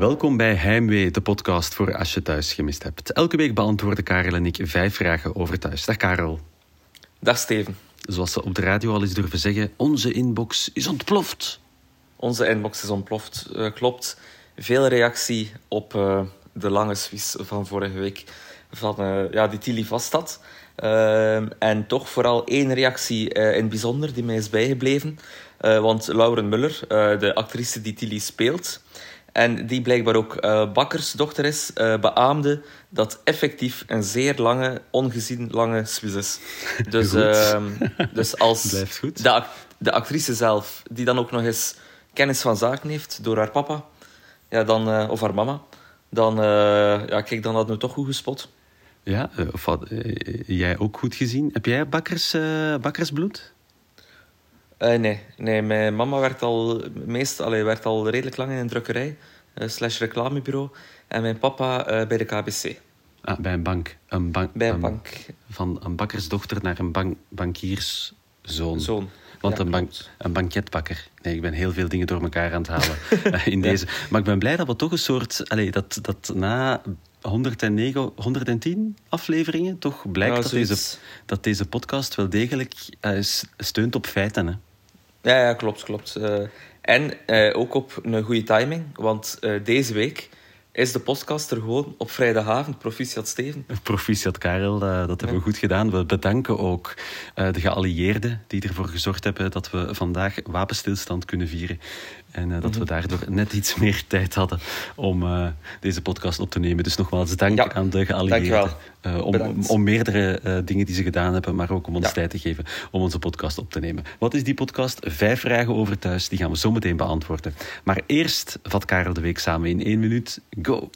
Welkom bij Heimwee, de podcast voor als je thuis gemist hebt. Elke week beantwoorden Karel en ik vijf vragen over thuis. Dag Karel. Dag Steven. Zoals ze op de radio al eens durven zeggen, onze inbox is ontploft. Onze inbox is ontploft, uh, klopt. Veel reactie op uh, de lange Swiss van vorige week van uh, ja, die Tilly vast had. En toch vooral één reactie in het bijzonder die mij is bijgebleven. want Lauren Muller, de actrice die Tilly speelt, en die blijkbaar ook uh, bakkersdochter is, uh, beaamde dat effectief een zeer lange, ongezien lange Swiss is. Dus, uh, dus als de, de, actrice zelf, die dan ook nog eens kennis van zaken heeft door haar papa ja, dan, uh, of haar mama, dan, ja, kijk, dan had nu toch goed gespot. Ja, of had jij ook goed gezien? Heb jij bakkers, bakkersbloed? Uh, nee. nee, mijn mama werkt al, meest, allee, werkt al redelijk lang in een drukkerij, uh, slash reclamebureau. En mijn papa uh, bij de KBC. Ah, bij een bank. Een bank bij een bank. Van een bakkersdochter naar een bank, bankierszoon. Zoon. Want een, bank, een banketbakker. Nee, ik ben heel veel dingen door elkaar aan het halen in deze. Maar ik ben blij dat we toch een soort... Allee, dat, dat na 109, 110 afleveringen toch blijkt dat, deze, dat deze podcast wel degelijk uh, steunt op feiten. Hè? Ja, ja klopt, klopt. Uh, en uh, ook op een goede timing, want uh, deze week is de podcast er gewoon op vrijdagavond. Proficiat Steven. Proficiat Karel, dat hebben we goed gedaan. We bedanken ook de geallieerden die ervoor gezorgd hebben dat we vandaag wapenstilstand kunnen vieren. En dat we mhm. daardoor net iets meer tijd hadden om deze podcast op te nemen. Dus nogmaals dank ja, aan de geallieerden. Uh, om, om, meerdere dingen die ze gedaan hebben, maar ook om ons ja. tijd te geven om onze podcast op te nemen. Wat is die podcast? Vijf vragen over thuis. Die gaan we zo meteen beantwoorden. Maar eerst vat Karel de Week samen in één minuut. Go!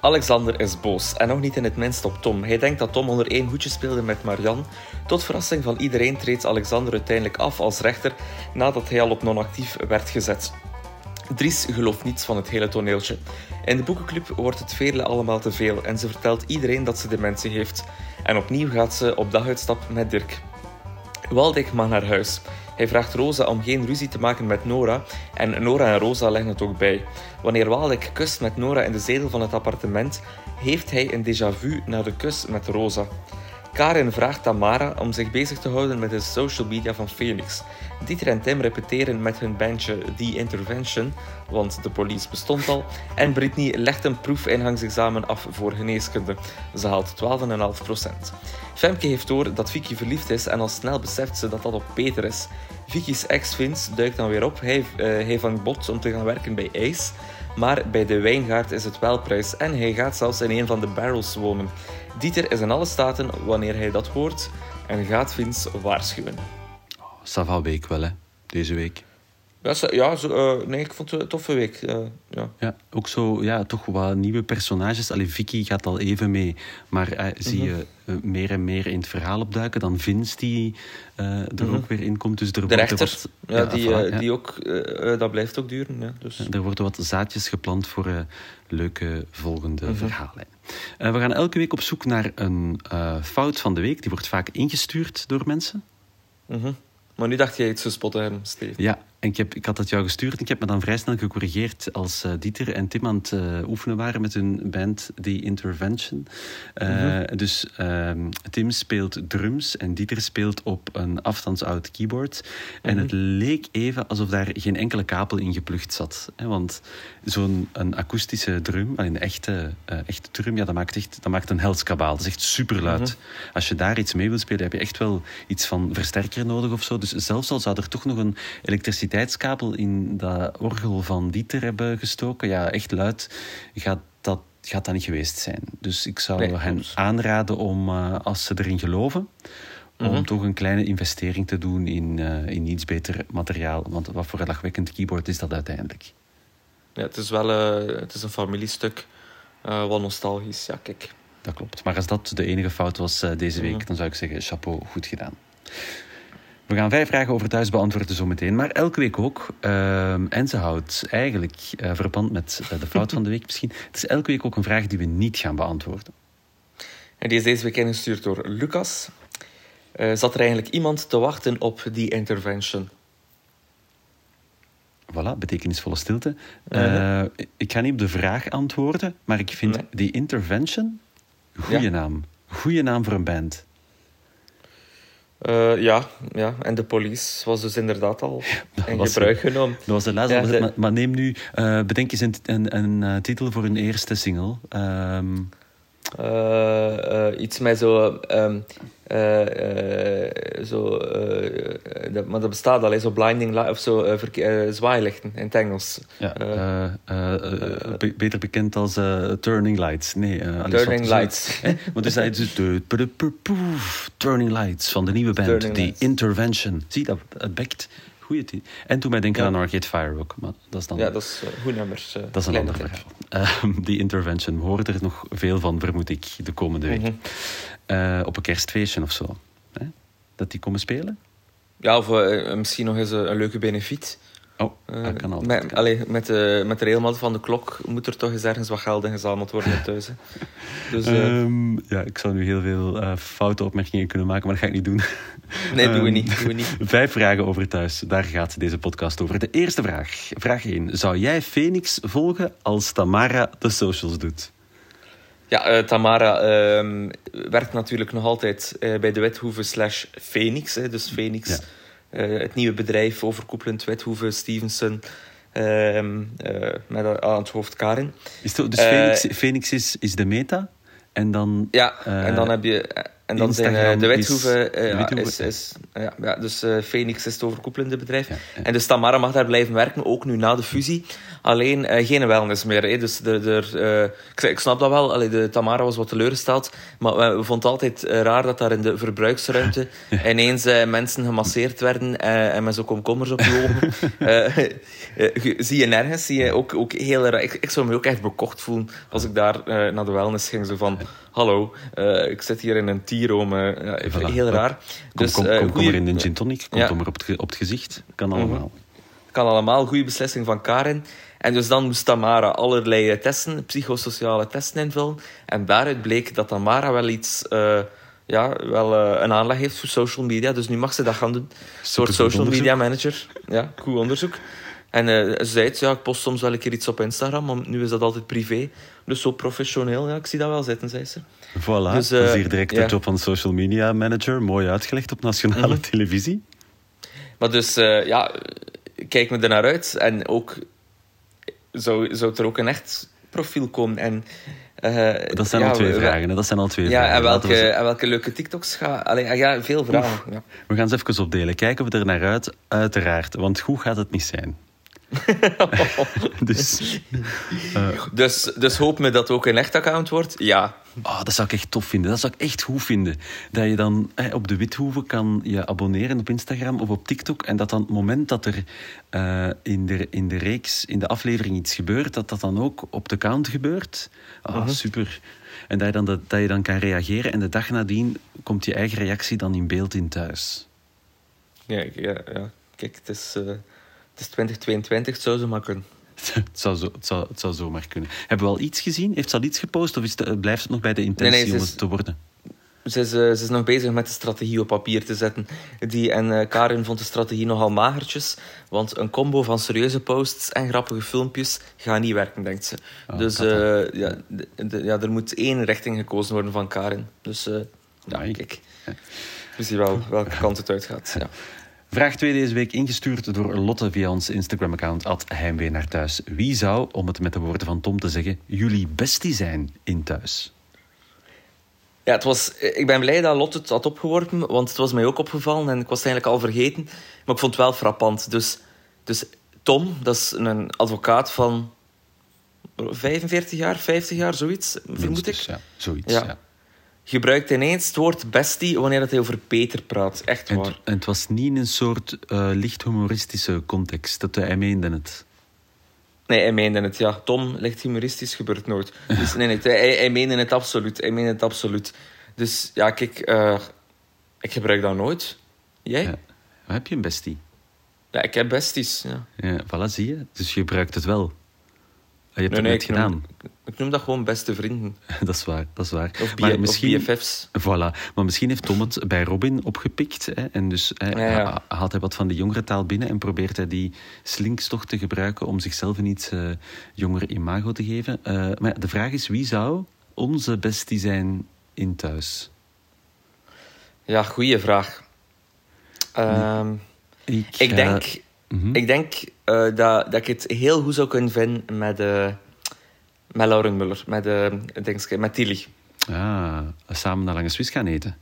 Alexander is boos en nog niet in het minst op Tom. Hij denkt dat Tom onder één hoedje speelde met Marianne. Tot verrassing van iedereen treedt Alexander uiteindelijk af als rechter nadat hij al op non-actief werd gezet. Dries gelooft niets van het hele toneeltje. In de boekenclub wordt het vele allemaal te veel en ze vertelt iedereen dat ze dementie heeft. En opnieuw gaat ze op daguitstap met Dirk. Waldeck mag naar huis. Hij vraagt Rosa om geen ruzie te maken met Nora en Nora en Rosa leggen het ook bij. Wanneer Waldeck kust met Nora in de zetel van het appartement, heeft hij een déjà vu naar de kus met Rosa. Karin vraagt Tamara om zich bezig te houden met de social media van Phoenix. Dieter en Tim repeteren met hun bandje The Intervention, want de police bestond al. En Britney legt een proefingangsexamen af voor geneeskunde. Ze haalt 12,5%. Femke heeft door dat Vicky verliefd is en al snel beseft ze dat dat op Peter is. Vicky's ex Vince duikt dan weer op. Hij, uh, hij vangt bot om te gaan werken bij Ace. Maar bij de wijngaard is het wel prijs en hij gaat zelfs in een van de barrels wonen. Dieter is in alle staten wanneer hij dat hoort en gaat Vince waarschuwen. Oh, Sava week wel, hè? Deze week. Ja, zo, uh, nee, ik vond het een toffe week. Uh, ja. ja, ook zo, ja, toch wat nieuwe personages. Allee, Vicky gaat al even mee, maar uh, zie je mhm. meer en meer in het verhaal opduiken. Dan Vince die er mm ook weer in komt. Dus er de rechter, wat, ja, ja, die, die ook, dat blijft ook duren. Ja, dus. er worden wat zaadjes geplant voor leuke volgende -hmm. verhalen. we gaan elke week op zoek naar een fout van de week. Die wordt vaak ingestuurd door mensen. Maar nu dacht jij iets te spotten hebben, Steve. Ja, en ik, heb, ik had dat jou gestuurd en ik heb me dan vrij snel gecorrigeerd als uh, Dieter en Tim aan het uh, oefenen waren met hun band The Intervention. Uh, mm-hmm. Dus ehm, Tim speelt drums en Dieter speelt op een afstandsoud keyboard. En het mm-hmm. leek even alsof daar geen enkele kapel in geplucht zat. Hè? Want zo'n een akoestische drum, een echte, echte drum, ja, dat, maakt echt, dat maakt een helskabaal. Dat is echt superluid. Mm-hmm. Als je daar iets mee wilt spelen, heb je echt wel iets van versterker nodig of zo. Dus zelfs al zou er toch nog een elektriciteit elektriciteitskabel in dat orgel van Dieter hebben gestoken, ja, echt luid, gaat dat, gaat dat niet geweest zijn. Dus ik zou hen aanraden om, uh, als ze erin geloven, om mhm. toch een kleine investering te doen in, uh, in iets beter materiaal. Want wat voor een lachwekkend keyboard is dat uiteindelijk? Ja, het is wel uh, het is een familiestuk, wat nostalgisch, ja, kijk. Dat klopt. Maar als dat de enige fout was deze week, mhm. dan zou ik zeggen, chapeau, goed gedaan. We gaan vijf vragen over thuis beantwoorden zometeen, maar elke week ook. Uh, en ze houdt eigenlijk uh, verband met uh, de fout van de week misschien. Het is elke week ook een vraag die we niet gaan beantwoorden. En die is deze week ingestuurd door Lucas. Uh, zat er eigenlijk iemand te wachten op die intervention? Voilà, betekenisvolle stilte. Ik ga niet op de vraag antwoorden, maar ik vind nee. die intervention, goede ja. naam. Goede naam voor een band. Uh, ja, ja, en de police was dus inderdaad al in gebruik genomen. Dat was de laatste. Ja, de... Maar, maar, neem nu, uh, bedenk eens een, een, een uh, titel voor een eerste single. Um... iets met zo. Um, zo dat, maar dat bestaat al, zo blinding light, of zo zwaailichten in het Engels. Ja, be beter bekend als Turning Lights. Nee, Turning Lights. Want is dat dus de Turning Lights van de nieuwe band, Lights. Intervention. Zie, dat het bekt. Titel. En toen mij denken Ja. aan Arcade Fire ook, maar dat is dan... Ja, dat is uh, goed nummers. uh, Dat is een ander verhaal. Ehm, die intervention. We horen er nog veel van, vermoed ik, de komende week. Mhm. Eh, op een kerstfeestje of zo. Hè? Dat die komen spelen? Ja, of eh, misschien nog eens een, een leuke benefiet. Oh, Eh, dat kan altijd. met, allee, met, de, met de regelmaat van de klok moet er toch eens ergens wat geld in gezameld worden thuis. hè. Dus eh, Ehm, ja, ik zou nu heel veel eh, foute opmerkingen kunnen maken, maar dat ga ik niet doen. nee, doen we ehm, niet. Doen we niet. Vijf vragen over thuis. Daar gaat deze podcast over. De eerste vraag. Vraag 1. Zou jij Phoenix volgen als Tamara de socials doet? Ja, eh, Tamara ehm, werkt natuurlijk nog altijd eh, bij de Wethoeve slash Phoenix. Hè, dus Phoenix, Ja. Eh, het nieuwe bedrijf overkoepelend Wethoeve, Stevenson, ehm, eh, met aan het hoofd Karin. Is het, dus Eh, Phoenix, Phoenix is, is de meta en dan... Ja, en dan heb je... En dan zijn eh, de is- Wethoeve... eh, ja, Wethoeve, is, is, ja, ja, dus eh, Phoenix is het overkoepelende bedrijf. Ja. En dus Tamara mag daar blijven werken, ook nu na de fusie. Alleen eh, geen wellness meer. Hè. Dus de, de, eh, ik, ik snap dat wel. Allee, de Tamara was wat teleurgesteld. Maar we, we vonden het altijd eh, raar dat daar in de verbruiksruimte ineens eh, mensen gemasseerd werden eh, en met zo'n komkommers op je ogen. Eh, eh, zie je nergens. Zie je ook, ook heel raar. Ik, ik zou me ook echt bekocht voelen als ik daar eh, naar de wellness ging. Zo van, hallo, eh, ik zit hier in een tieroom. eh, ja, Voilà. Heel raar. Kom, Dus, kom, eh, kom, kom er in een gin tonic, kom Ja. op het, op het gezicht. Kan allemaal. kan allemaal. Goede beslissing van Karin. En dus dan moest Tamara allerlei testen, psychosociale testen invullen. En daaruit bleek dat Tamara wel iets... ja, wel een aanleg heeft voor social media. Dus nu mag ze dat gaan doen. Een soort social media manager. Ja, goed onderzoek. En eh, ze zei het, ja, ik post soms wel een keer iets op Instagram, maar nu is dat altijd privé. Dus zo professioneel, ja, ik zie dat wel zitten, zei ze. Voilà, Dus, dat is eh, hier direct ja. de job van social media manager. Mooi uitgelegd op nationale Mhm. televisie. Maar dus, eh, ja, kijk me er naar uit. En ook, zou, zou er ook een echt profiel komen? En, Dat zijn ja, al twee we- vragen. hè. Dat zijn al twee Ja, vragen. en welke, we, en welke leuke TikToks gaan... Allee, ja, veel vragen. Ja. we gaan ze even opdelen. Kijken we er naar uit, uiteraard. Want goed gaat het niet zijn. dus, eh, Dus, dus hoop me dat het ook een echt account wordt. Ja. oh, dat zou ik echt tof vinden. Dat zou ik echt goed vinden. Dat je dan eh, op de Withoeven kan je abonneren op Instagram of op TikTok. En dat dan het moment dat er eh, in, de, in de reeks, in de aflevering iets gebeurt, dat dat dan ook op de account gebeurt. Ah, super. En dat je, dan, dat, dat je dan kan reageren. En de dag nadien komt je eigen reactie dan in beeld in thuis. Ja, ja, ja. Kijk, het is, eh, het is 2022, het zou zo maar kunnen. Het zou, zo, het, zou, het zou zomaar kunnen. Hebben we al iets gezien? Heeft ze al iets gepost? Of is het, blijft het nog bij de intentie Nee, nee, ze om is- het te worden? Ze is, eh, ze is nog bezig met de strategie op papier te zetten. Die, en eh, Karin vond de strategie nogal magertjes. Want een combo van serieuze posts en grappige filmpjes gaat niet werken, denkt ze. Ah, dus eh, ja, ja, er moet één richting gekozen worden van Karin. Dus eh, ja, kijk. We zien wel welke kant het uitgaat. Ja. Vraag 2 deze week ingestuurd door Lotte via ons Instagram-account at Heimwee naar thuis. Wie zou, om het met de woorden van Tom te zeggen, jullie bestie zijn in thuis? Ja, het was, ik ben blij dat Lotte het had opgeworpen, want het was mij ook opgevallen en ik was het eigenlijk al vergeten. Maar ik vond het wel frappant. Dus, dus Tom, dat is een advocaat van 45 jaar, 50 jaar, zoiets, vermoed ik. Ja, zoiets, Ja. ja. Gebruikt ineens het woord bestie wanneer dat hij over Peter praat. Echt waar. het- en het was niet in een soort eh, licht humoristische context. Dat hij meende het. Nee, hij meende het, ja. Tom, licht humoristisch, gebeurt nooit. Dus nee, nee, hij, hij meende het absoluut. Hij meende het absoluut. Dus ja, kijk, eh, ik gebruik dat nooit. Jij? Ja. Heb je een bestie? Ja, ik heb besties, ja. Ja, voilà, zie je. Dus je gebruikt het wel. Je hebt het net gedaan. ik noem dat gewoon beste vrienden. dat is waar, dat is waar. Of, maar misschien, BFF's. Voilà. Maar misschien heeft Tom het bij Robin opgepikt. Hè, en dus hè, haalt hij wat van de jongere taal binnen en probeert hij die slinkstocht te gebruiken om zichzelf een iets uh, jonger imago te geven. Uh, maar de vraag is, wie zou onze bestie zijn in thuis? Ja, goede vraag. Uh, ik, ik, denk, mhm. ik denk uh, dat, dat ik het heel goed zou kunnen vinden met, uh, met Lauren Muller, met, uh, denk, met Tilly. Ah, samen naar Lange Swiss gaan eten.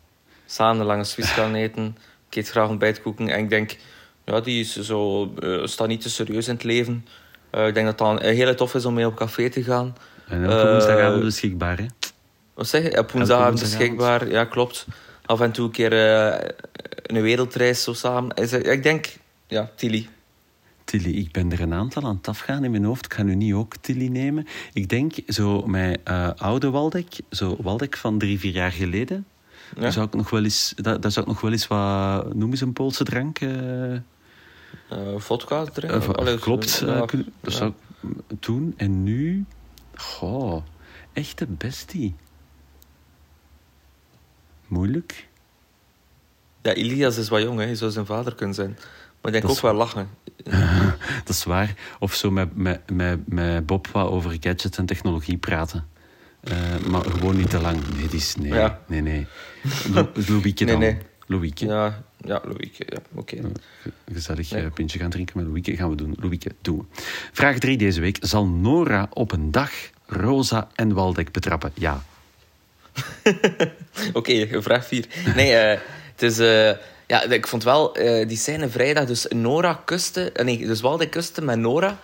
Samen naar Lange Swiss gaan eten. Ik eet graag ontbijtkoeken. En ik denk, ja, die is zo, staat niet te serieus in het leven. ik denk dat het heel tof is om mee op café te gaan. En op woensdagavond beschikbaar, hè? Wat zeg je? Op woensdagavond beschikbaar, ja, klopt. Af en toe een keer een wereldreis zo samen. Ik denk, ja, Tilly. Tilly, ik ben er een aantal aan het afgaan in mijn hoofd. Ik ga nu niet ook Tilly nemen. Ik denk zo mijn uh, oude Waldek, zo Waldek van drie, vier jaar geleden. Ja. Daar, zou ik nog wel eens, daar, daar zou ik nog wel eens wat, noem eens een Poolse drank. Uh, uh, vodka drinken? Klopt, dat zou ik doen. En nu, goh, echte bestie. Moeilijk. Ja, Ilias is wat jong, hè. hij zou zijn vader kunnen zijn. Maar ik denk ook wel lachen. dat is waar. Of zo met, met, met, met Bob wat over gadgets en technologie praten. Uh, maar gewoon niet te lang. Nee, is, nee, ja. nee, nee. Lo, Louieke dan. Nee, nee. Louieke. Ja, ja Louieke, ja, oké. Okay. Gezellig nee. pintje gaan drinken met Louieke. Gaan we doen. Louieke, doen we. Vraag 3 deze week. Zal Nora op een dag Rosa en Waldek betrappen? Ja. oké, okay, vraag 4. Nee, uh, het is... Uh, ja, ik vond wel uh, die scène vrijdag. Dus Nora kuste... Uh, nee, dus Walde kuste met Nora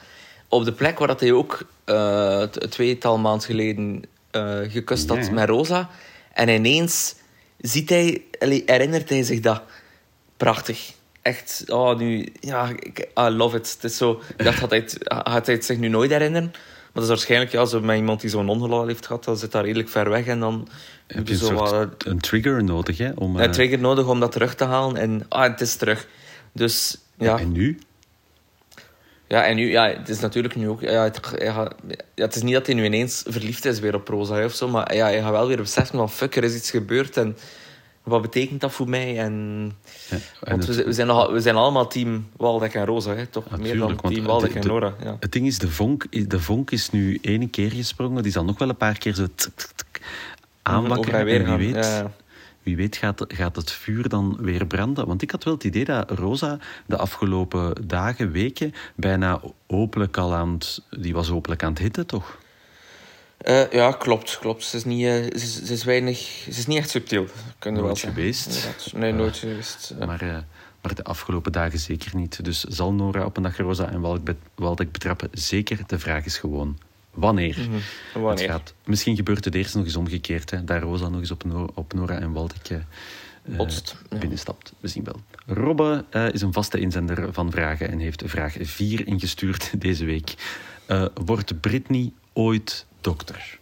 op de plek waar dat hij ook uh, tweetal maand geleden gekust had met Rosa. En ineens ziet hij... herinnert hij zich dat. Prachtig. Echt, oh, nu... Ja, I love it. Het is zo... Dacht, had hij, had hij het zich nu nooit herinneren? Maar dat is waarschijnlijk, ja, zo met iemand die zo'n ongeluk heeft gehad, dan zit daar redelijk ver weg en dan heb je, zo wat, een trigger nodig, hè? Om, Een uh... trigger nodig om dat terug te halen en ah, het is terug. Dus, ja. En nu? Ja, en nu, ja, het is natuurlijk nu ook... Ja, het, ja, het is niet dat hij nu ineens verliefd is weer op Rosa of zo, maar ja, hij gaat wel weer beseffen van fuck, er is iets gebeurd en wat betekent dat voor mij? En, ja, want we, we, zijn nog, we zijn allemaal team Waldek en Rosa, hè? toch? Meer dan team Waldek en Nora. Ja. Het ding is, de vonk, de vonk is nu één keer gesprongen. Die zal nog wel een paar keer zo aanwakkeren. Weer wie weet, ja. wie weet gaat, gaat het vuur dan weer branden. Want ik had wel het idee dat Rosa de afgelopen dagen, weken, bijna openlijk al aan het... Die was openlijk aan het hitten, toch? Uh, ja, klopt, klopt. Ze is, niet, uh, ze, ze, is weinig, ze is niet echt subtiel. Kunnen nooit wel geweest. Nee, nooit geweest. Maar, maar de afgelopen dagen zeker niet. Dus zal Nora op een dag Rosa en Waldek betrappen? Zeker. De vraag is gewoon wanneer. Mm -hmm. wanneer? gaat. Misschien gebeurt het eerst nog eens omgekeerd. Hè, daar Rosa nog eens op, Nora, op Nora en Waldek Botst, binnenstapt. We zien wel. Robbe is een vaste inzender van vragen en heeft vraag 4 ingestuurd deze week. wordt Britney ooit dokter?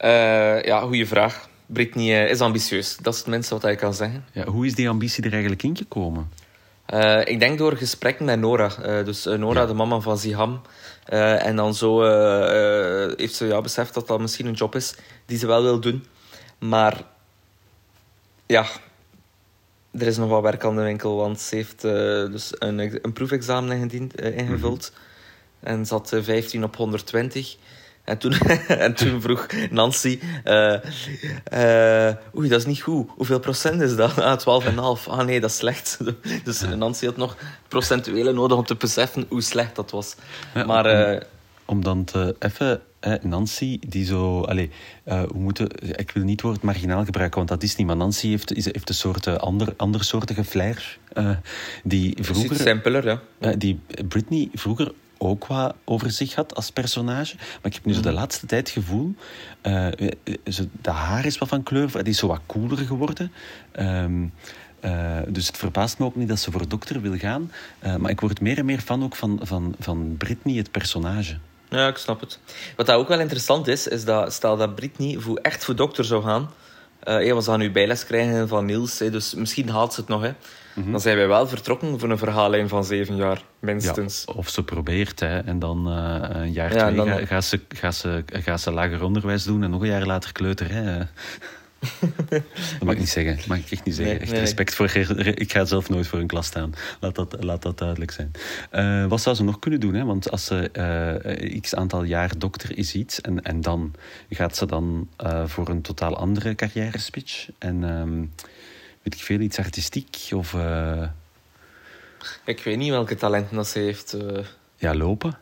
Uh, ja, goede vraag. Britney uh, is ambitieus. Dat is het minste wat hij kan zeggen. Ja, hoe is die ambitie er eigenlijk ingekomen? Uh, ik denk door gesprekken met Nora. dus Nora, de mama van Ziham. en dan zo heeft ze ja, beseft dat dat misschien een job is die ze wel wil doen. Maar ja, er is nog wat werk aan de winkel. Want ze heeft dus een, een proefexamen ingediend, ingevuld. Mhm. En zat 15 op 120. En toen, en toen vroeg Nancy... Uh, uh, oei, dat is niet goed. Hoeveel procent is dat? Ah, 12,5. Ah nee, dat is slecht. Dus Nancy had nog procentuele nodig om te beseffen hoe slecht dat was. maar... Om, uh, om, dan te even... Nancy, die zo... Allez, we moeten, ik wil niet het woord marginaal gebruiken, want dat is niet. Maar Nancy heeft, heeft een soort ander, andersoortige flair. die vroeger... simpeler, ja. die Britney vroeger ook wat over zich had als personage. Maar ik heb nu zo de mhm. laatste tijd het gevoel... Uh, de haar is wat van kleur, die is zo wat cooler geworden. Um, uh, dus het verbaast me ook niet dat ze voor dokter wil gaan. Uh, maar ik word meer en meer fan ook van, van, van Britney, het personage. Ja, ik snap het. Wat dat ook wel interessant is, is dat stel dat Britney voor echt voor dokter zou gaan... Hey, we gaan nu bijles krijgen van Niels, hè, dus misschien haalt ze het nog. Hè. Mhm. Dan zijn wij wel vertrokken voor een verhaallijn van zeven jaar, minstens. Ja, of ze probeert, hè, en dan eh, een jaar Ja, twee dan- gaat ga ze, ga ze, gaat ze lager onderwijs doen en nog een jaar later kleuter. Hè. Dat mag ik niet zeggen. Dat mag ik echt niet zeggen. Nee, echt nee. respect voor... Ik ga zelf nooit voor een klas staan. Laat dat, laat dat duidelijk zijn. Eh, wat zou ze nog kunnen doen? Hè? Want als ze eh, x aantal jaar dokter is iets en, en dan gaat ze dan eh, voor een totaal andere carrière switch. En ehm, weet ik veel, iets artistiek of Ik weet niet welke talenten dat ze heeft. ja, lopen.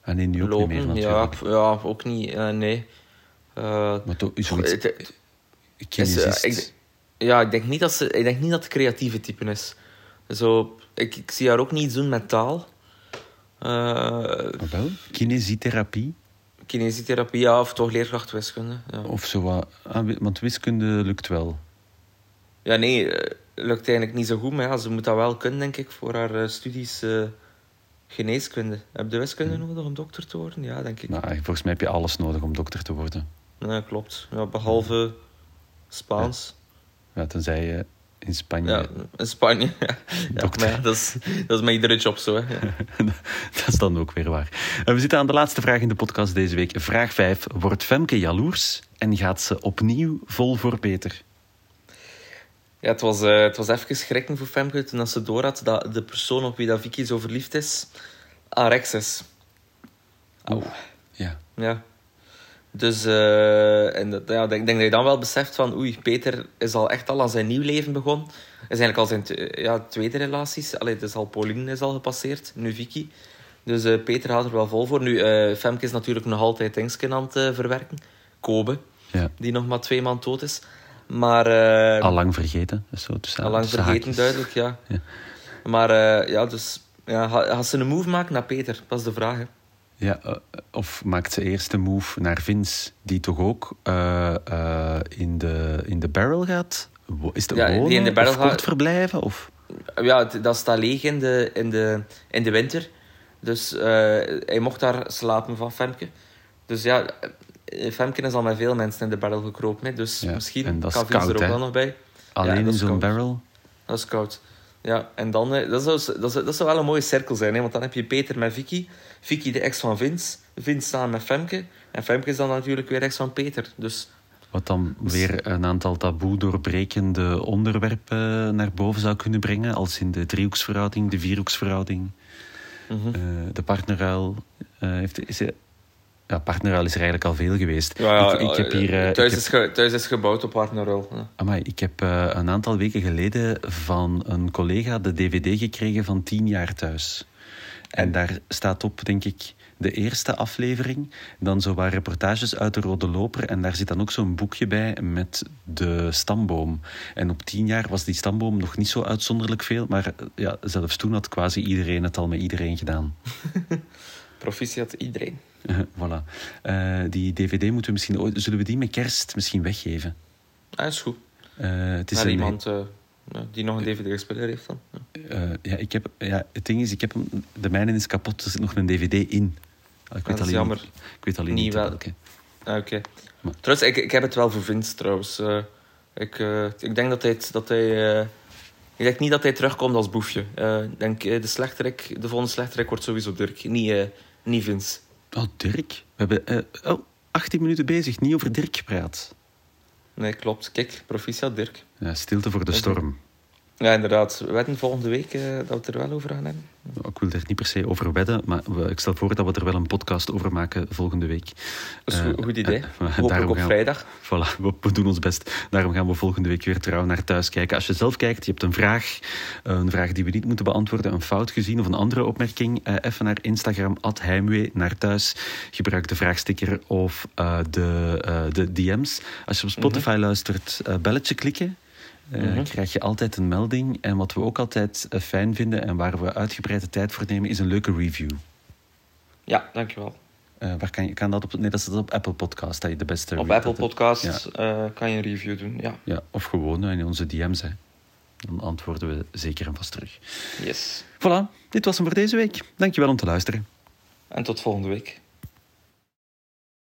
En nee, nu ook lopen, niet meer ja, natuurlijk. p- ja, ook niet. nee. Maar toch, zoiets... het- het- is, eh, kinesist. ik, ja, ik denk niet dat ze, ik denk niet dat het creatieve type is. Zo, ik, ik zie haar ook niet doen met taal. Eh Maar wel, kinesietherapie kinesietherapie, ja, of toch leerkracht wiskunde. Ja, of zo wat. Ah, want wiskunde lukt wel. ja nee, eh, lukt eigenlijk niet zo goed, maar ja, ze moet dat wel kunnen, denk ik, voor haar studies geneeskunde. Heb je wiskunde nodig om dokter te worden? Ja, denk ik. Nou, volgens mij heb je alles nodig om dokter te worden. Ja, klopt. Ja, behalve Spaans. Ja, tenzij je in Spanje. Ja, in Spanje. Ja, maar ja, dat, is, dat is met iedere job zo. Hè. Dat is dan ook weer waar. Eh, we zitten aan de laatste vraag in de podcast deze week. Vraag 5. Wordt Femke jaloers en gaat ze opnieuw vol voor beter? Ja, het was, eh, het was even schrikken voor Femke toen ze door had dat de persoon op wie dat Vicky zo verliefd is, Arex is. Oh. Ja. Ja. Dus eh, en dat, ja, ik denk, denk dat je dan wel beseft van oei, Peter is al echt al aan zijn nieuw leven begonnen. Is eigenlijk al zijn ja, tweede relaties. Allee, dus al Pauline is al gepasseerd, nu Vicky. Dus eh, Peter gaat er wel vol voor. Nu, eh Femke is natuurlijk nog altijd Dingsken aan het verwerken. Kobe, ja. die nog maar twee maanden dood is. Maar... Al lang vergeten. Zo tussen, al lang tussen vergeten, haakjes. duidelijk, ja. Ja. Maar ja, dus... Ja, ga- gaat ze een move maken naar Peter? Dat is de vraag, hè. Ja, eh, of maakt ze eerst move naar Vince, die toch ook eh, eh, in, de, in de barrel gaat? Is het Ja, die in de barrel of kort verblijven? Of? Ja, dat staat leeg in de, in de, in de winter. Dus hij mocht daar slapen van Femke. Dus ja, Femke is al met veel mensen in de barrel gekropen. Hè. Dus Ja, en misschien kan Vince koud, er ook wel nog bij. Alleen in zo'n barrel? Dat is koud. Ja, en dan... eh, Dat zou, dat, zou, dat zou wel een mooie cirkel zijn, hè. Want dan heb je Peter met Vicky. Vicky de ex van Vince. Vince samen met Femke. En Femke is dan natuurlijk weer ex van Peter. Dus Wat dan weer een aantal taboe doorbrekende onderwerpen naar boven zou kunnen brengen, als in de driehoeksverhouding, de vierhoeksverhouding, mhm. eh, de partnerruil. eh, heeft, is, ja, partnerruil is er eigenlijk al veel geweest. Ja, ja, ik, ik heb hier... ik thuis, heb- is ge- thuis is gebouwd op partnerrol. Ja. Amai, ik heb eh, een aantal weken geleden van een collega de dvd gekregen van 10 jaar thuis. En daar staat op, denk ik, de eerste aflevering. Dan zo wat reportages uit de Rode Loper. En daar zit dan ook zo'n boekje bij met de stamboom. En op 10 jaar was die stamboom nog niet zo uitzonderlijk veel. Maar eh, ja, zelfs toen had quasi iedereen het al met iedereen gedaan. Proficiat iedereen. voilà. Eh, die dvd moeten we misschien. Zullen we die met kerst misschien weggeven? Ah, is goed. Eh, het is een- iemand eh, die nog een DVD-speler heeft dan. Ja. Ja, ik heb, ja, het ding is, ik heb hem, de mijne is kapot, er zit nog een dvd in. Ah, Ik weet dat is alleen, jammer. Niet, ik weet alleen Niet niet, wel. welke. Ah, Oké. Trouwens, ik, ik heb het wel voor Vince, trouwens. Eh, ik, eh, ik denk dat hij... Dat hij eh, ik denk niet dat hij terugkomt als boefje. Ik denk, de, slechterik, de volgende slechterik wordt sowieso Dirk, niet, niet Vince. Oh, Dirk. We hebben eh, oh, 18 minuten bezig, niet over Dirk gepraat. Nee, klopt. Kijk, proficiat Dirk. Ja, stilte voor de storm. Ja, inderdaad. We weten volgende week eh, dat we het er wel over gaan hebben. Ik wil er niet per se over wedden, maar we- ik stel voor dat we er wel een podcast over maken volgende week. Dat is Eh, een goed, goed idee. eh, daarom op gaan vrijdag. Voilà, we, we doen ons best. Daarom gaan we volgende week weer trouw naar thuis kijken. Als je zelf kijkt, je hebt een vraag, een vraag die we niet moeten beantwoorden, een fout gezien of een andere opmerking, eh, even naar Instagram, heimwee, naar thuis. Gebruik de vraagsticker of eh, de, eh, de DM's. Als je op Spotify luistert, eh, belletje klikken. Eh, Mhm. krijg je altijd een melding. En wat we ook altijd eh, fijn vinden en waar we uitgebreide tijd voor nemen, is een leuke review. Ja, dankjewel. Eh, waar kan, je, kan dat op? Nee, dat is op Apple Podcast. Dat je de beste Op Apple Ja. eh, kan je een review doen. Ja, Ja, of gewoon in onze DM's. Hè. Dan antwoorden we zeker en vast terug. yes. Voilà, dit was hem voor deze week. Dankjewel om te luisteren. En tot volgende week.